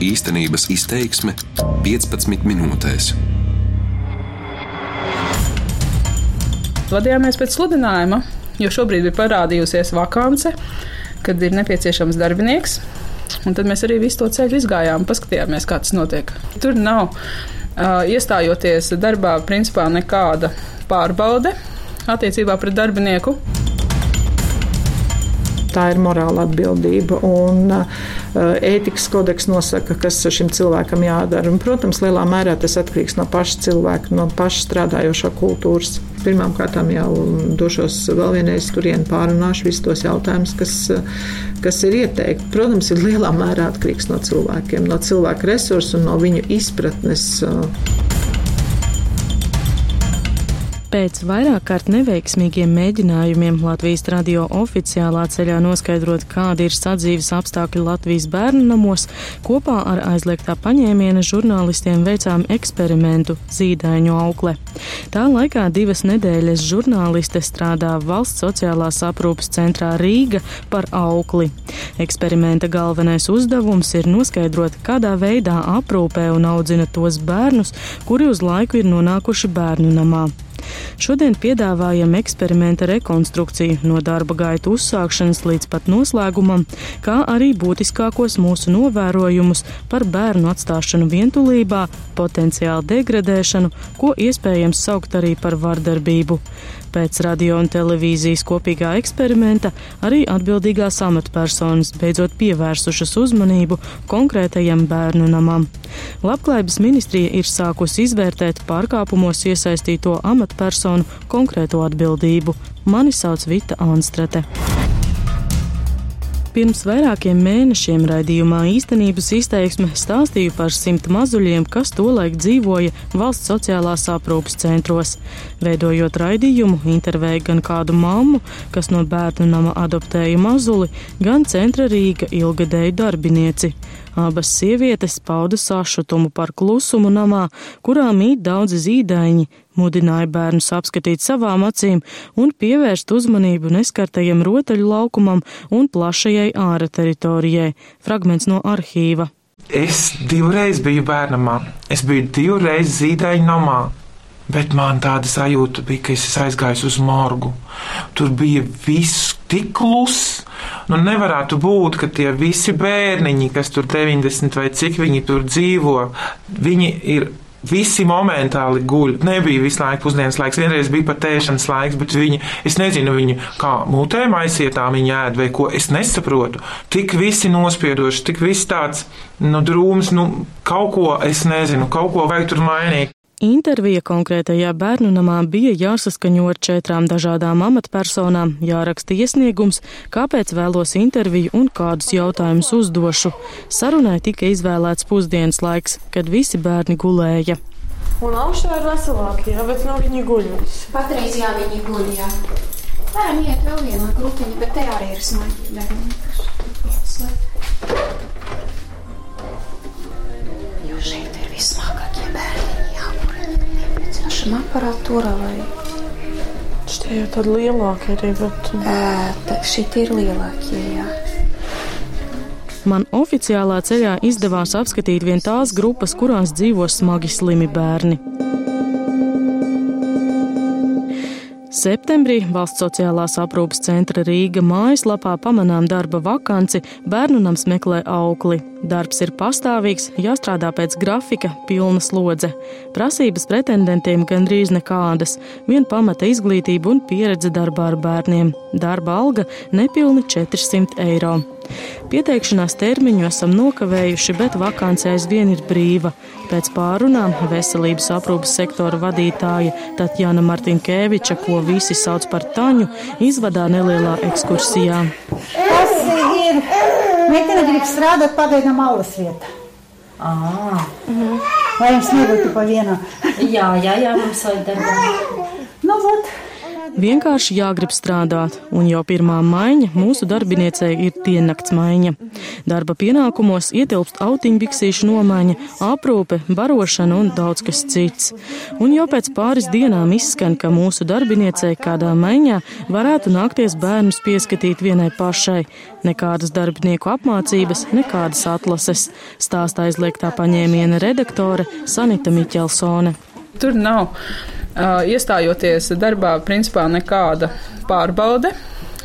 Īstenības izteiksme 15 minūtēs. Vadījāmies pēc sludinājuma, jo šobrīd ir parādījusies vakance, kad ir nepieciešams darbinieks. Un tad mēs arī visu to ceļu izgājām, paskatījāmies, kā tas notiek. Tur nav uh, iestājoties darbā, principā nekāda pārbaude attiecībā pret darbinieku tā ir morāla atbildība. Un ētikas kodeks nosaka, kas šim cilvēkam jādara. Un, protams, lielā mērā tas atkarīgs no paša cilvēka, no paša strādājošā kultūras. Pirmkārt, jau došos vēl vienreiz turienu pārunāšu visus tos jautājumus, kas, kas ir ieteikti. Protams, ir lielā mērā atkarīgs no cilvēkiem, no cilvēku resursu un no viņu izpratnes. Pēc vairāk kārt neveiksmīgiem mēģinājumiem Latvijas radio oficiālā ceļā noskaidrot, kādi ir sadzīves apstākļi Latvijas bērnu namos, kopā ar aizliegtā paņēmiena žurnālistiem veicām eksperimentu Zīdaiņu aukle. Tā laikā divas nedēļas žurnāliste strādā valsts sociālās aprūpas centrā Rīga par aukli. Eksperimenta galvenais uzdevums ir noskaidrot, kādā veidā aprūpē un audzina tos bērnus, kuri uz laiku ir nonākuši bērnu namā. Šodien piedāvājam eksperimenta rekonstrukciju no darba gaita uzsākšanas līdz pat noslēgumam, kā arī būtiskākos mūsu novērojumus par bērnu atstāšanu vientulībā, potenciālu degradēšanu, ko iespējams saukt arī par vardarbību. Pēc radio un televīzijas kopīgā eksperimenta arī atbildīgās amatpersonas beidzot pievērsušas uzmanību konkrētajam bērnu namam. Labklājības ministrija ir sākusi izvērtēt pārkāpumos iesaistīto amatpersonu konkrēto atbildību. Mani sauc Vita Anstrate. Pirms vairākiem mēnešiem raidījumā īstenības izteiksme stāstīju par simt mazuļiem, kas tolaik dzīvoja valsts sociālās aprūpas centros. Veidojot raidījumu, intervēja gan kādu mammu, kas no bērnu nama adoptēja mazuli, gan centra Rīga ilgadēju darbinieci. Abas sievietes pauda sašutumu par klusumu namā, kurā mīt daudzi zīdaiņi, mudināja bērnus apskatīt savām acīm un pievērst uzmanību neskartajam rotaļu laukumam un plašajai āra teritorijai. Fragments no arhīva. Es divreiz biju bērnamā, es biju divreiz zīdaiņu namā. Bet man tāda sajūta bija, ka es aizgāju uz morgu. Tur bija viss tik kluss. Nu, nevarētu būt, ka tie visi bērniņi, kas tur 90 vai cik viņi tur dzīvo, viņi ir Visi momentāli guļ. Nebija visu laiku pusdienas laiks, vienreiz bija pat ēšanas laiks, bet viņi, es nezinu, viņi kā mutē maisietā viņi ēd vai ko, es nesaprotu. Tik visi nospiedoši, tik viss tāds, nu, drūms, nu, kaut ko, es nezinu, kaut ko vajag tur mainīt. Intervija konkrētajā bērnu namā bija jāsaskaņo ar četrām dažādām amatpersonām, jāraksta iesniegums, kāpēc vēlos interviju un kādus jautājumus uzdošu. Sarunai tika izvēlēts pusdienas laiks, kad visi bērni gulēja. Un augšā ir veselākie, jā, bet nav viņi guļus. Patreiz jā, viņi guļ, jā. Varam iet vēl viena grupiņa, bet te arī ir smagi bērni. Šim aparatūra vai? Šitie jau tādi lielākie arī, bet... Tā, šitie ir lielākie, jā. Man oficiālā ceļā izdevās apskatīt vien tās grupas, kurās dzīvo smagi slimi bērni. Septembrī valsts sociālās aprūpas centra Rīga mājaslapā pamanām darba vakanci, bērnu nams meklē aukli. Darbs ir pastāvīgs, jāstrādā pēc grafika, pilna slodze. Prasības pretendentiem gandrīz nekādas, vien pamata izglītība un pieredze darbā ar bērniem. Darba alga nepilni 400 eiro. Pieteikšanās termiņu esam nokavējuši, bet vakance aizvien ir brīva. Pēc pārunām veselības aprūpas sektora vadītāja Tatjana Martinkēviča, ko visi sauc par Taņu, izvadā nelielā ekskursijā. Tas ir meitene grib strādāt pagaidām aulas vietā. Ah. Mhm. Vai jums nebūtu pa vienu? jā, jā, jā, mums vajag darbā. Nu, vot. Vienkārši jāgrib strādāt, un jau pirmā maiņa mūsu darbiniecei ir diennakts maiņa. Darba pienākumos ietilpst autiņbiksīšu nomaiņa, aprūpe, barošana un daudz kas cits. Un jau pēc pāris dienām izskan, ka mūsu darbiniecei kādā maiņā varētu nākties bērnus pieskatīt vienai pašai. Nekādas darbinieku apmācības, nekādas atlases, stāstā aizliegtā paņēmiena redaktore Sanita Miķelsone. Tur nav iestājoties darbā, principā nekāda pārbaude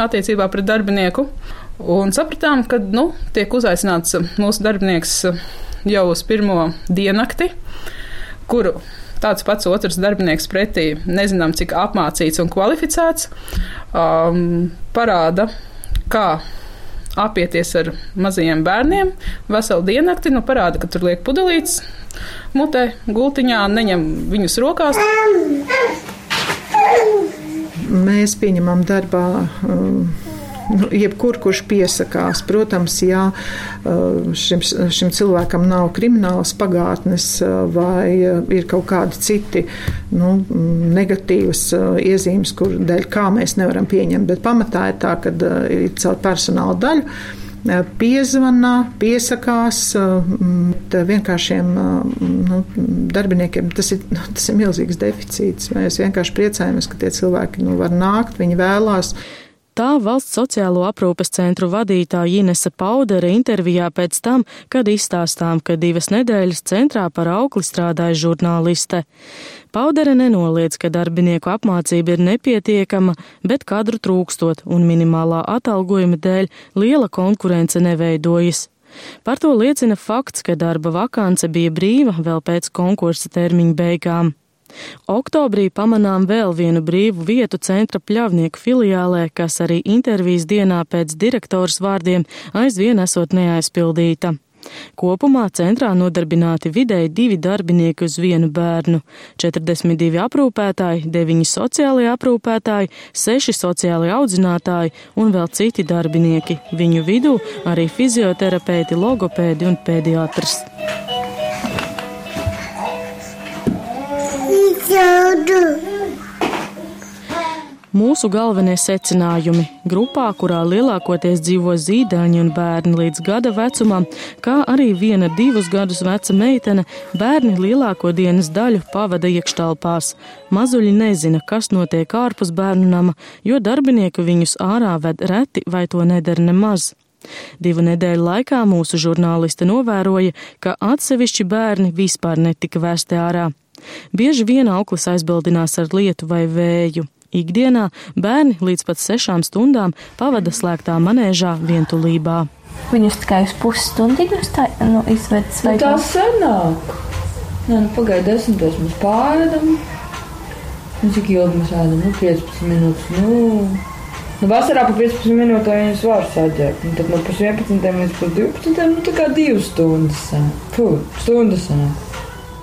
attiecībā pret darbinieku. Un sapratām, ka nu, tiek uzaicināts mūsu darbinieks jau uz pirmo diennakti, kuru tāds pats otrs darbinieks pretī, nezinām, cik apmācīts un kvalificēts, um, parāda, kā apieties ar mazajiem bērniem veselu diennakti, nu parāda, ka tur liek pudelītes mutē, gultiņā, neņem viņus rokās. Mēs pieņemam darbā. Um, nu, jebkur, kurš piesakās. Protams, ja šim, šim cilvēkam nav kriminālas pagātnes vai ir kaut kādi citi nu, negatīvas iezīmes, kur dēļ kā mēs nevaram pieņemt, bet pamatā ir tā, ka ir caur personāla daļu piezvana, piesakās vienkāršiem nu, darbiniekiem. Tas ir, tas ir milzīgs deficīts. Mēs vienkārši priecājamies, ka tie cilvēki nu, var nākt, viņi vēlās. Tā valsts sociālo aprūpes centru vadītāja Inese Paudere intervijā pēc tam, kad izstāstām, ka divas nedēļas centrā par augli strādāja žurnāliste. Paudere nenoliedz, ka darbinieku apmācība ir nepietiekama, bet kadru trūkstot un minimālā atalgojuma dēļ liela konkurence neveidojas. Par to liecina fakts, ka darba vakance bija brīva vēl pēc konkursa termiņa beigām. Oktobrī pamanām vēl vienu brīvu vietu centra pļavnieku filiālē, kas arī intervijas dienā pēc direktors vārdiem aizvien esot neaizpildīta. Kopumā centrā nodarbināti vidēji divi darbinieki uz vienu bērnu - 42 aprūpētāji, 9 sociālai aprūpētāji, 6 sociālai audzinātāji un vēl citi darbinieki, viņu vidū arī fizioterapeiti, logopēdi un pediatrs. Mūsu galvenie secinājumi - grupā, kurā lielākoties dzīvo zīdaiņi un bērni līdz gada vecumam, kā arī viena divus gadus veca meitene, bērni lielāko dienas daļu pavada iekštelpās. Mazuļi nezina, kas notiek ārpus bērnu nama, jo darbinieki viņus ārā ved reti vai to nedara nemaz. Divu nedēļu laikā mūsu žurnāliste novēroja, ka atsevišķi bērni vispār netika vēsti ārā. Bieži vien auklis aizbildinās ar lietu vai vēju. Ikdienā bērni līdz pat sešām stundām pavada slēgtā manēžā vientulībā. Viņus tikai uz pusstundu nu, izvedis vai nu, tā senāk. Nē, nu, pagaidā desmitos mēs pārādām. Nu, cik ilgi mēs ēdam? Nu, 15 minūtes. Nu, nu, vasarā pa 15 minūtēm viņas var saģēt. Nu, tad no pus 11 līdz pus 12, nu, tā kā 2 stundas. Puh, stundas sanāk.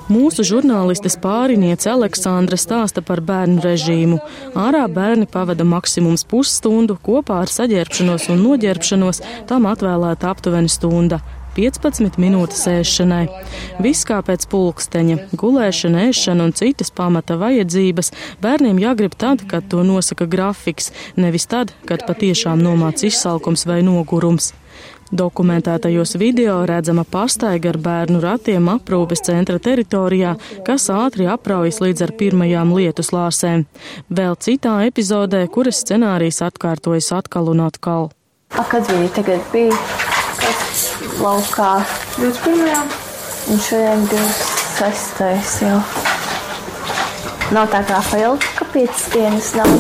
Mūsu žurnālistes pāriniece Aleksandra stāsta par bērnu režīmu. Ārā bērni pavada maksimums pusstundu, kopā ar saģērbšanos un noģērbšanos tam atvēlēta aptuveni stunda. 15 minūtes ēšanai. Viss kā pēc pulksteņa - gulēšana, ēšana un citas pamata vajadzības bērniem jāgrib tad, kad to nosaka grafiks, nevis tad, kad patiešām nomāc izsalkums vai nogurums. Dokumentētajos video redzama pastaiga ar bērnu ratiem aprūpes centra teritorijā, kas ātri apraujas līdz ar pirmajām lietu slāsēm. Vēl citā epizodē, kuras scenārijs atkārtojas atkal un atkal. A, kad viņi tagad bija laukā? 21. Un šodien 26. jau. Nav tā kā filma, ka 5 dienas nav.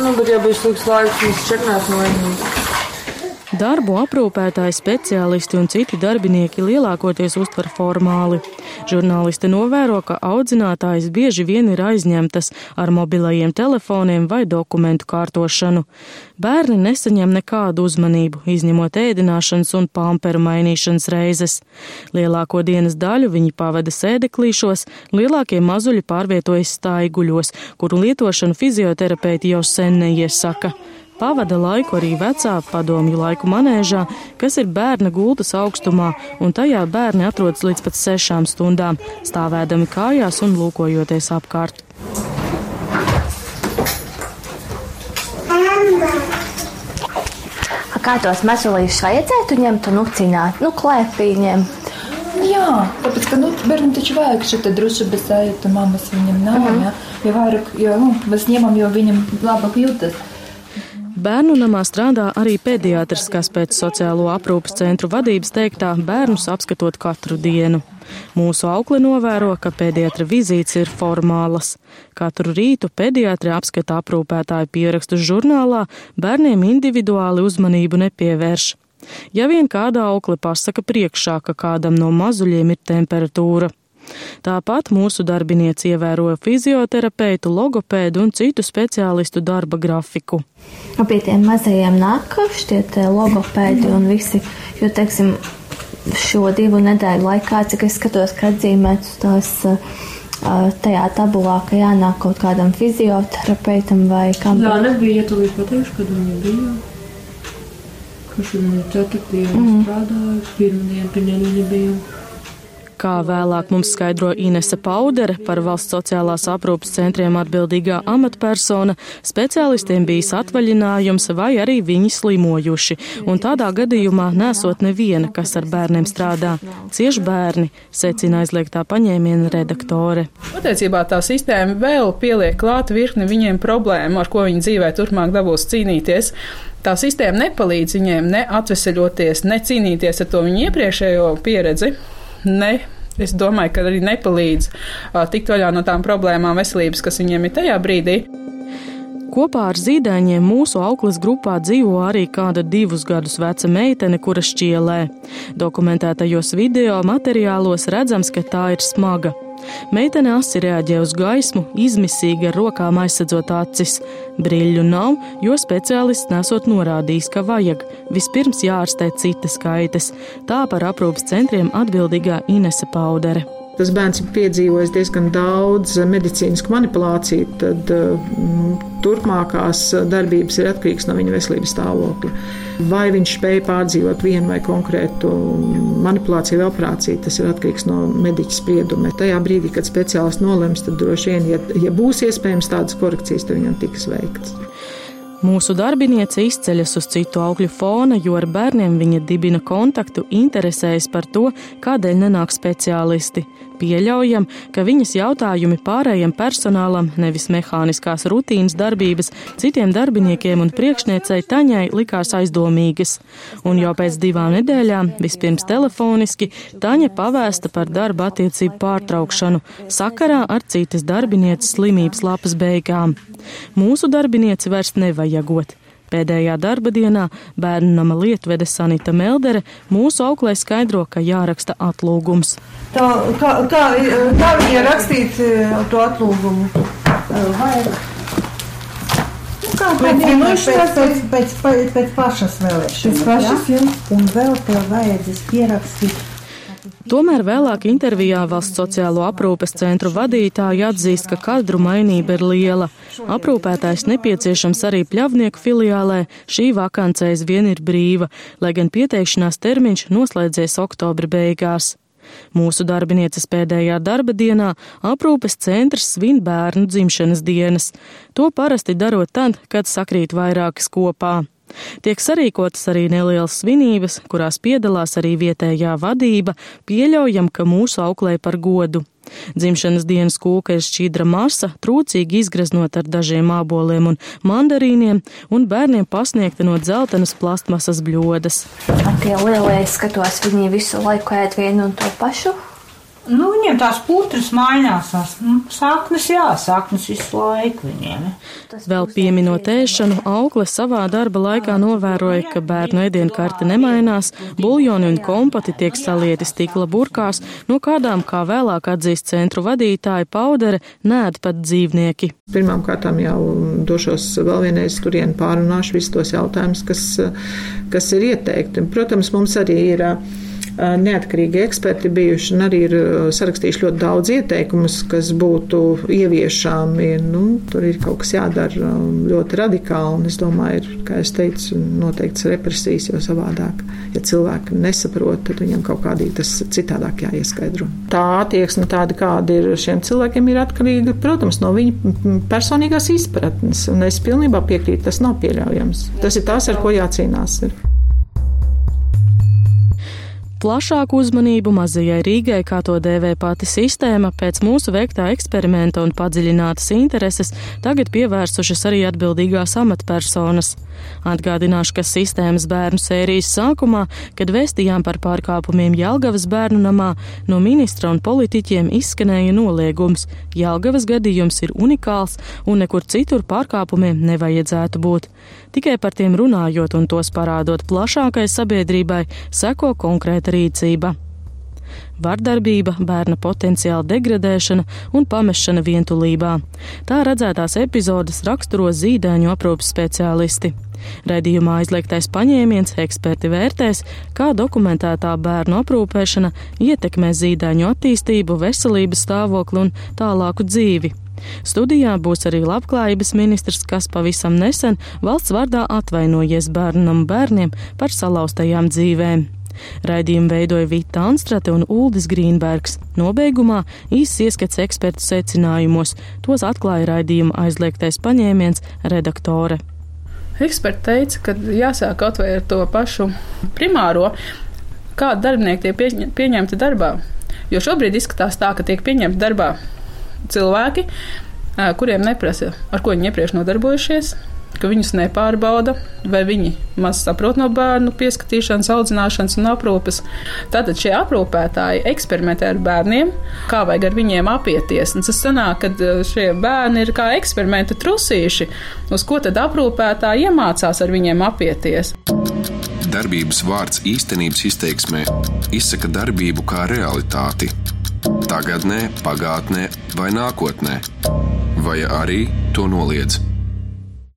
Nu, bet ja bija slikts laiks, mēs čeknās no viņiem. Darbu aprūpētāji, speciālisti un citi darbinieki lielākoties uztver formāli. Žurnālisti novēro, ka audzinātājs bieži vien ir aizņemtas ar mobilajiem telefoniem vai dokumentu kārtošanu. Bērni nesaņem nekādu uzmanību, izņemot ēdināšanas un pamperu mainīšanas reizes. Lielāko dienas daļu viņi pavada sēdeklīšos, lielākie mazuļi pārvietojas stāiguļos, kuru lietošanu fizioterapeiti jau sen neiesaka Pavada laiku arī vecā padomju laiku manēžā, kas ir bērna gultas augstumā, un tajā bērni atrodas līdz pat sešām stundām, stāvēdami kājās un lūkojoties apkārt. Kā tos mazulīšus vajadzētu ņemt un ucināt, nu, klēpī ņemt? Jā, tāpēc, ka nu, bērnam taču vajag šo te drusku bez sajūta, mammas viņam nav, uh -huh. jā. Jo vairāk, jo, nu, mēs ņemam, jo viņam labāk jūtas. Bērnu namā strādā arī pediatrs, kas pēc sociālo aprūpas centru vadības teiktā bērnus apskatot katru dienu. Mūsu aukli novēro, ka pediatra vizītes ir formālas. Katru rītu pediatri apskata aprūpētāju pierakstus žurnālā, bērniem individuāli uzmanību nepievērš. Ja vien kāda aukle pasaka priekšā, ka kādam no mazuļiem ir temperatūra. Tāpat mūsu darbinieci ievēroja fizioterapeitu, logopēdu un citu speciālistu darba grafiku. Pie tiem mazajiem nāk šie logopēdi un visi, jo, teiksim, šo divu nedēļu laikā, cik es skatos, ka atzīmēts tās tajā tabulā, ka jānāk kaut kādam fizioterapeitam vai kam. Jā, nebija, ja tu līdz pateikšu, kad viņi bija. Šodien ir ceturtdiena, mm. strādāju, pirmdien pie viņiem nebija. Kā vēlāk mums skaidro Inese Paudere, par valsts sociālās aprūpas centriem atbildīgā amatpersona, speciālistiem bijis atvaļinājums vai arī viņi slimojuši, un tādā gadījumā nesot neviena, kas ar bērniem strādā. Cieši bērni, secina aizliegtā paņēmiena redaktore. Patiesībā tā sistēma vēl pieliek klāt virkni viņiem problēmu, ar ko viņi dzīvē turpmāk dabūs cīnīties. Tā sistēma nepalīdz viņiem ne atveseļoties, ne cīnīties ar to viņu iepriekšējo pieredzi ne. Es domāju, ka arī nepalīdz tikt vaļā no tām problēmām veselības, kas viņiem ir tajā brīdī. Kopā ar zīdaiņiem mūsu auklas grupā dzīvo arī kāda divus gadus veca meitene, kura šķielē. Dokumentētajos video materiālos redzams, ka tā ir smaga. Meitene asi reaģē uz gaismu, izmisīgi ar rokām aizsadzot acis. Brīļu nav, jo speciālists nesot norādījis, ka vajag. Vispirms jārastē citas kaitas. Tā par aprūpas centriem atbildīgā Inese Paudere tas bērns ir piedzīvojis diezgan daudz medicīnisku manipulāciju, tad mm, turpmākās darbības ir atkarīgas no viņa veselības stāvokļa. Vai viņš spēja pārdzīvot vienu vai konkrētu manipulāciju vai operāciju, tas ir atkarīgs no mediķa sprieduma. Tajā brīdī, kad speciālists nolems, tad droši vien, ja, ja būs iespējams tādas korekcijas, tad viņam tiks veikts. Mūsu darbiniece izceļas uz citu augļu fona, jo ar bērniem viņa dibina kontaktu, interesējas par to, kādēļ nenāk speciālisti. Pieļaujam, ka viņas jautājumi pārējiem personālam, nevis mehāniskās rutīnas darbības, citiem darbiniekiem un priekšniecei Taņai likās aizdomīgas. Un jau pēc divām nedēļām, vispirms telefoniski, Taņa pavēsta par darba attiecību pārtraukšanu sakarā ar citas darbinieces slimības lapas beigām. Mūsu darbinieci vairs nevajagot. Pēdējā darba dienā bērnu nama lietvede Sanita Meldere mūsu auklē skaidro, ka jāraksta atlūgums. Tā, kā, kā, kā viņa rakstīt eh, to atlūgumu? Vajag. Nu, kā pēc, pēc, pēc, pēc, pēc, pēc pašas vēlēšanas. Pēc pašas, ja? Un vēl tev vajadzēs pierakstīt Tomēr vēlāk intervijā valsts sociālo aprūpes centru vadītāja atzīst, ka kadru mainība ir liela. Aprūpētājs nepieciešams arī pļavnieku filiālē, šī vakance aizvien ir brīva, lai gan pieteikšanās termiņš noslēdzies oktobra beigās. Mūsu darbinieces pēdējā darba dienā aprūpes centrs svin bērnu dzimšanas dienas. To parasti darot tad, kad sakrīt vairākas kopā. Tiek sarīkotas arī nelielas svinības, kurās piedalās arī vietējā vadība, pieļaujam, ka mūsu auklē par godu. Dzimšanas dienas kūka ir šķīdra masa, trūcīgi izgraznot ar dažiem āboliem un mandarīniem, un bērniem pasniegta no dzeltenas plastmasas bļodas. Ar tie lielie skatos, viņi visu laiku ēd vienu un to pašu Nu, viņiem tās putras mainās. Nu, saknes, jā, saknes visu laiku viņiem. Vēl pieminot ēšanu, aukle savā darba laikā novēroja, ka bērnu ēdienkarte nemainās, buļļoni un kompati tiek salieti stikla burkās, no kādām, kā vēlāk atzīst centru vadītāja Paudere, nēd pat dzīvnieki. Pirmkārt, jau došos vēl vienreiz turien pārunāšu visus tos jautājumus, kas, kas ir ieteikti. Protams, mums arī ir neatkarīgi eksperti bijuši un arī ir sarakstījuši ļoti daudz ieteikumus, kas būtu ieviešami. Nu, tur ir kaut kas jādara ļoti radikāli, un es domāju, ir, kā es teicu, noteikts represijas, jo savādāk, ja cilvēki nesaprot, tad viņiem kaut kādī tas citādāk jāieskaidro. Tā attieksme tāda, kāda ir šiem cilvēkiem, ir atkarīga, protams, no viņa personīgās izpratnes, un es pilnībā piekrītu, tas nav pieļaujams. Tas ir tas, ar ko jācīnās. Ir. Plašāku uzmanību mazajai Rīgai, kā to dēvē pati sistēma, pēc mūsu veiktā eksperimenta un padziļinātas intereses tagad pievērsušas arī atbildīgās amatpersonas. Atgādināšu, ka sistēmas bērnu sērijas sākumā, kad vēstījām par pārkāpumiem Jelgavas bērnu namā, no ministra un politiķiem izskanēja noliegums. Jelgavas gadījums ir unikāls un nekur citur pārkāpumiem nevajadzētu būt. Tikai par tiem runājot un tos parādot plašākai sabiedrībai, seko konkrēta rīcība vardarbība, bērna potenciāla degradēšana un pamešana vientulībā. Tā redzētās epizodes raksturo zīdaiņu aprūpas speciālisti. Redījumā aizliegtais paņēmiens eksperti vērtēs, kā dokumentētā bērnu aprūpēšana ietekmē zīdaiņu attīstību, veselības stāvokli un tālāku dzīvi. Studijā būs arī labklājības ministrs, kas pavisam nesen valsts vārdā atvainojies bērnam bērniem par salauztajām dzīvēm. Raidījumu veidoja Vita Anstrate un Uldis Grīnbergs. Nobeigumā īsts ieskats ekspertu secinājumos. Tos atklāja raidījuma aizliegtais paņēmiens redaktore. Eksperti teica, ka jāsāk atvērt to pašu primāro, kāda darbinieki tiek pieņemti darbā. Jo šobrīd izskatās tā, ka tiek pieņemti darbā cilvēki, kuriem neprasa, ar ko viņi iepriekš nodarbojušies, ka viņus nepārbauda, vai viņi maz saprot no bērnu pieskatīšanas, audzināšanas un aprūpes. Tātad šie aprūpētāji eksperimentē ar bērniem, kā vajag ar viņiem apieties. Un tas sanāk, ka e, šie bērni ir kā eksperimenta trusīši, uz ko tad aprūpētāji iemācās ar viņiem apieties. Darbības vārds īstenības izteiksmē izsaka darbību kā realitāti. Tagatnē, pagātnē vai nākotnē, vai arī to noliedz.